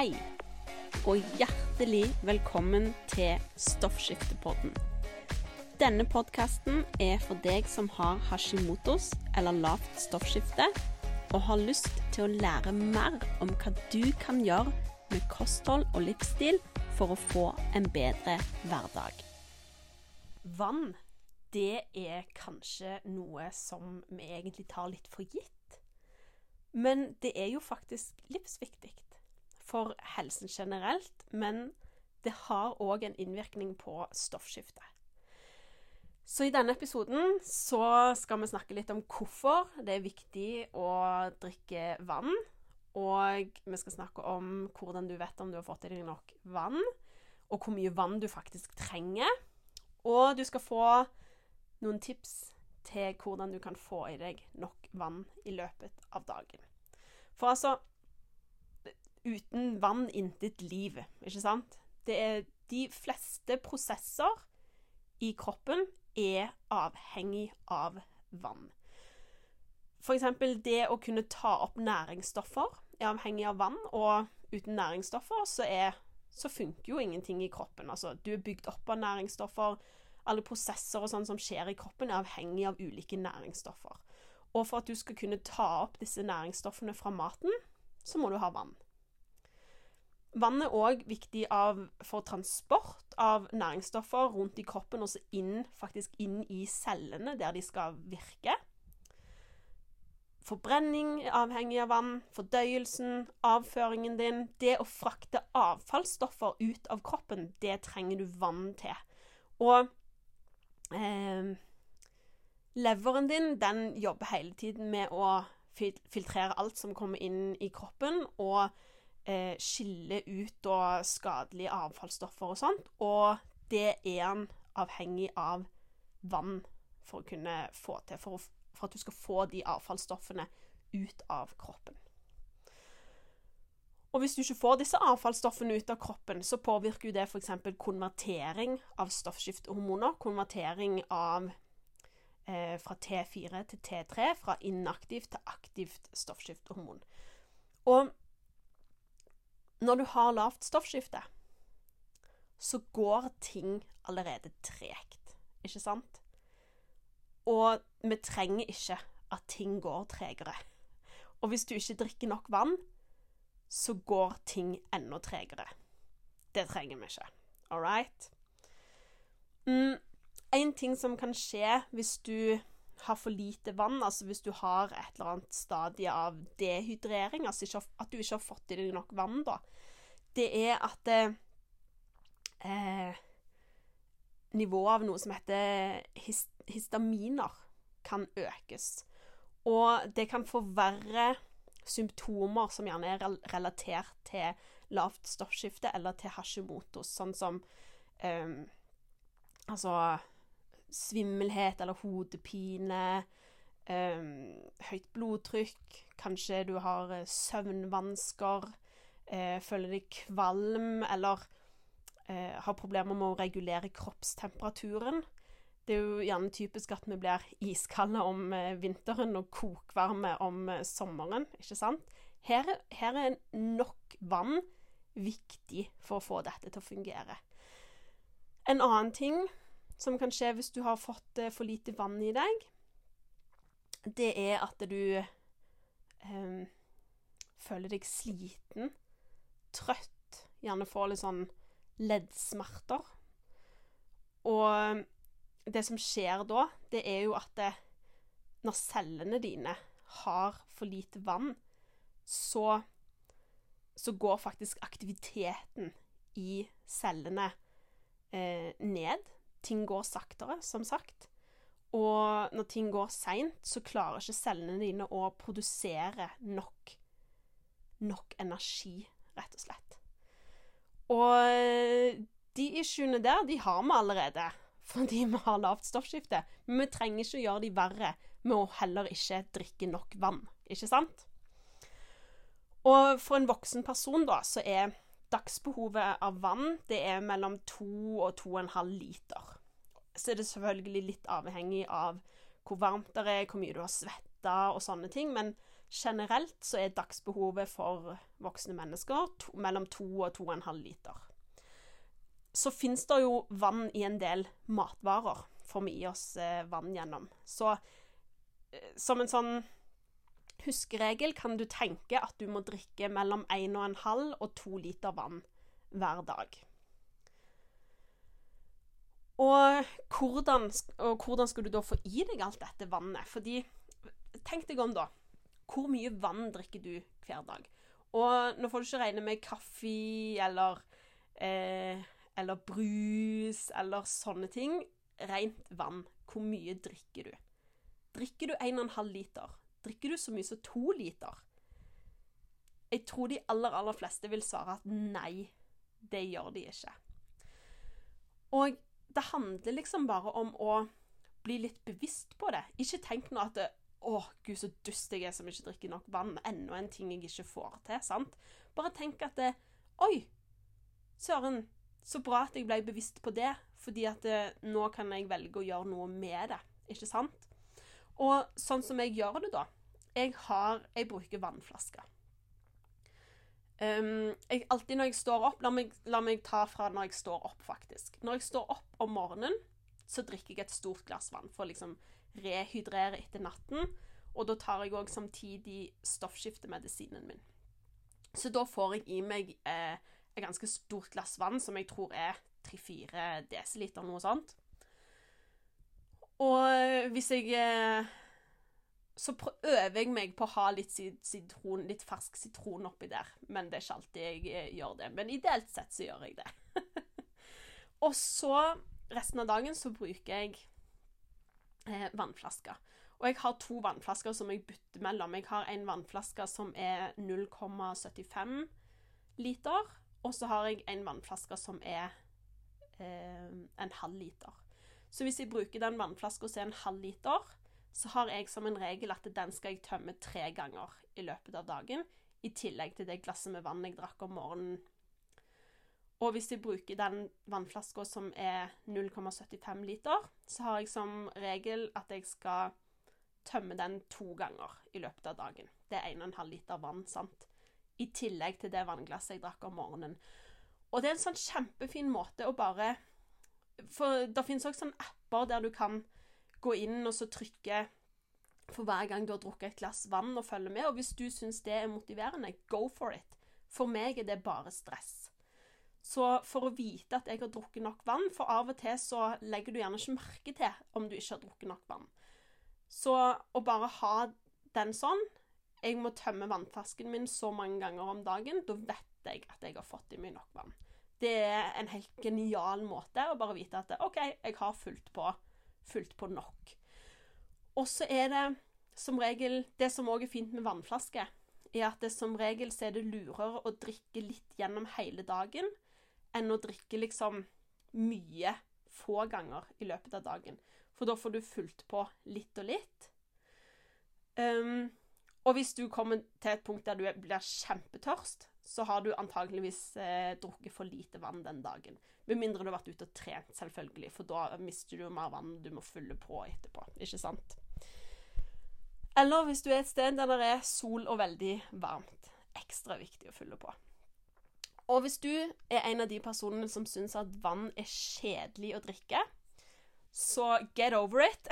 Hei, og hjertelig velkommen til Stoffskiftepodden. Denne podkasten er for deg som har hashimotos eller lavt stoffskifte, og har lyst til å lære mer om hva du kan gjøre med kosthold og livsstil for å få en bedre hverdag. Vann, det er kanskje noe som vi egentlig tar litt for gitt. Men det er jo faktisk livsviktig for helsen generelt, men det har òg en innvirkning på stoffskiftet. Så i denne episoden så skal vi snakke litt om hvorfor det er viktig å drikke vann. Og vi skal snakke om hvordan du vet om du har fått i deg nok vann, og hvor mye vann du faktisk trenger. Og du skal få noen tips til hvordan du kan få i deg nok vann i løpet av dagen. For altså uten vann intet liv, ikke sant? Det er de fleste prosesser i kroppen er avhengig av vann. Eksempel det å kunne ta opp næringsstoffer er avhengig av vann, og uten næringsstoffer så, er, så funker jo ingenting i kroppen. Altså, du er bygd opp av næringsstoffer. Alle prosesser og sånn som skjer i kroppen, er avhengig av ulike næringsstoffer. Og for at du skal kunne ta opp disse næringsstoffene fra maten, så må du ha vann. Vann er òg viktig av, for transport av næringsstoffer rundt i kroppen, og inn, inn i cellene der de skal virke. Forbrenning er avhengig av vann, fordøyelsen, avføringen din Det å frakte avfallsstoffer ut av kroppen, det trenger du vann til. Og eh, leveren din, den jobber hele tiden med å filtrere alt som kommer inn i kroppen, og eh, skille ut da, skadelige avfallsstoffer og sånt. Og det er han avhengig av vann for å kunne få til. For, for at du skal få de avfallsstoffene ut av kroppen. Og hvis du ikke får disse avfallsstoffene ut av kroppen, så påvirker jo det f.eks. konvertering av stoffskiftehormoner. Konvertering av eh, fra T4 til T3, fra inaktivt til aktivt stoffskiftehormon. Og når du har lavt stoffskifte, så går ting allerede tregt, ikke sant? Og vi trenger ikke at ting går tregere. Og hvis du ikke drikker nok vann, så går ting enda tregere. Det trenger vi ikke. All right? Mm, en ting som kan skje hvis du har for lite vann, altså hvis du har et eller annet stadie av dehydrering, altså at du ikke har fått i deg nok vann, da, det er at eh, nivået av noe som heter histaminer, kan økes. Og det kan forverre symptomer som gjerne er relatert til lavt stoffskifte eller til hashimotos, sånn som eh, Altså svimmelhet eller hodepine, um, høyt blodtrykk, kanskje du har eh, søvnvansker, uh, føler deg kvalm eller uh, har problemer med å regulere kroppstemperaturen. Det er jo gjerne typisk at vi blir iskalde om vinteren og kokvarme om sommeren, ikke sant? Her, her er nok vann viktig for å få dette til å fungere. En annen ting som kan skje hvis du har fått eh, for lite vann i deg, det er at du eh, føler deg sliten, trøtt, gjerne får litt sånn leddsmerter. Og det som skjer da, det er jo at det, når cellene dine har for lite vann, så, så går faktisk aktiviteten i cellene eh, ned ting går saktere, som sagt. Og når ting går seint, så klarer ikke cellene dine å produsere nok, nok energi, rett og slett. Og de issuene der, de har vi allerede fordi vi har lavt stoffskifte. Men vi trenger ikke å gjøre de verre med å heller ikke drikke nok vann, ikke sant? Og for en voksen person, da, så er Dagsbehovet av vann det er mellom 2 og 2,5 liter. Så er det selvfølgelig litt avhengig av hvor varmt det er, hvor mye du har svetta og sånne ting, men generelt så er dagsbehovet for voksne mennesker to, mellom 2 og 2,5 liter. Så fins det jo vann i en del matvarer, får vi i oss eh, vann gjennom. Så eh, som en sånn huskeregel kan du tenke at du må drikke mellom 1,5 og 2 liter vann hver dag. Og hvordan, og hvordan, skal du da få i deg alt dette vannet? Fordi Tenk deg om, da. Hvor mye vann drikker du hver dag? Og nå får du ikke regne med kaffe eller, eh, eller brus eller sånne ting. Rent vann. Hvor mye drikker du? Drikker du 1,5 liter? Drikker du så mye som 2 liter? Jeg tror de aller, aller fleste vil svare at nei, det gjør de ikke. Og det handler liksom bare om å bli litt bevisst på det. Ikke tenk nå at det, 'Å, gud, så dust jeg er som ikke drikker nok vann.' Enda en ting jeg ikke får til. sant? Bare tenk at det, 'Oi, søren, så bra at jeg ble bevisst på det.' Fordi at nå kan jeg velge å gjøre noe med det. Ikke sant? Og sånn som jeg gjør det, da Jeg, har, jeg bruker vannflasker. Um, jeg, alltid når jeg står opp la meg, la meg, ta fra når jeg står opp, faktisk. Når jeg står opp om morgenen, så drikker jeg et stort glass vann for å liksom rehydrere etter natten. Og da tar jeg òg samtidig stoffskiftemedisinen min. Så da får jeg i meg eh, et ganske stort glass vann, som jeg tror er 3-4 desiliter, noe sånt. Og hvis jeg eh, så øver jeg meg på å ha litt sitron, litt fersk sitron oppi der. Men det er ikke alltid jeg eh, gjør det. Men ideelt sett så gjør jeg det. og så resten av dagen så bruker jeg eh, vannflasker. Og jeg har to vannflasker som jeg bytter mellom. Jeg har en vannflaske som er 0,75 liter. Og så har jeg en vannflaske som er eh, en halv liter. Så hvis jeg bruker den vannflaska som er en halv liter, så har jeg som en regel at den skal jeg tømme tre ganger i løpet av dagen. I tillegg til det glasset med vann jeg drakk om morgenen. Og hvis jeg bruker den vannflaska som er 0,75 liter, så har jeg som regel at jeg skal tømme den to ganger i løpet av dagen. Det er 1,5 liter vann, sant. I tillegg til det vannglasset jeg drakk om morgenen. Og det er en sånn kjempefin måte å bare For det finnes også sånne apper der du kan gå inn og så trykke for hver gang du har drukket et glass vann og følge med. Og hvis du syns det er motiverende, go for it. For meg er det bare stress. Så for å vite at jeg har drukket nok vann For av og til så legger du gjerne ikke merke til om du ikke har drukket nok vann. Så å bare ha den sånn Jeg må tømme vannflasken min så mange ganger om dagen. Da vet jeg at jeg har fått i meg nok vann. Det er en helt genial måte å bare vite at OK, jeg har fulgt på fullt på nok. Og så er det som regel Det som òg er fint med vannflaske, er at det som regel så er det lurere å drikke litt gjennom hele dagen enn å drikke liksom mye få ganger i løpet av dagen. For da får du fulgt på litt og litt. Um, og hvis du kommer til et punkt der du blir kjempetørst, så har du antageligvis eh, drukket for lite vann den dagen. Med mindre du har vært ute og trent, selvfølgelig, for da mister du mer vann du må fylle på etterpå. Ikke sant? Eller hvis du er et sted der det er sol og veldig varmt. Ekstra viktig å fylle på. Og hvis du er en av de personene som syns at vann er kjedelig å drikke, så get over it.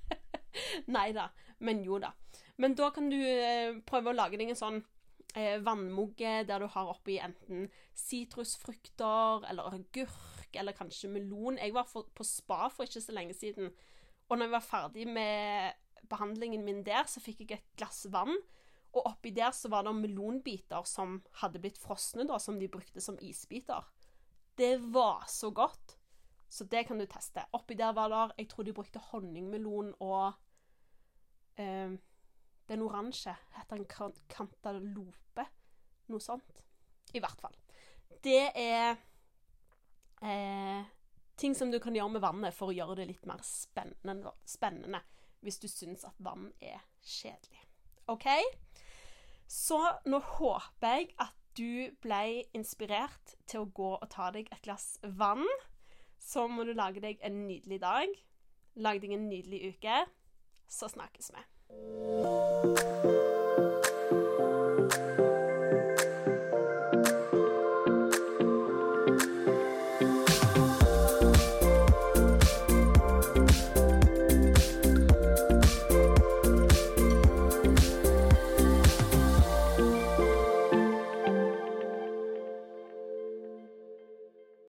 Nei da, men jo da. Men da kan du eh, prøve å lage deg en sånn vannmugge der du har oppi enten sitrusfrukter eller agurk eller kanskje melon. Jeg var for, på spa for ikke så lenge siden, og når jeg var ferdig med behandlingen min der, så fikk jeg et glass vann. Og oppi der så var det melonbiter som hadde blitt frosne, da, som de brukte som isbiter. Det var så godt. Så det kan du teste. Oppi der var det Jeg tror de brukte honningmelon og eh, den oransje. Heter en cantalope? Noe sånt. I hvert fall. Det er eh, ting som du kan gjøre med vannet for å gjøre det litt mer spennende, spennende hvis du syns at vann er kjedelig. OK? Så nå håper jeg at du ble inspirert til å gå og ta deg et glass vann. Så må du lage deg en nydelig dag. Lag deg en nydelig uke. Så snakkes vi. you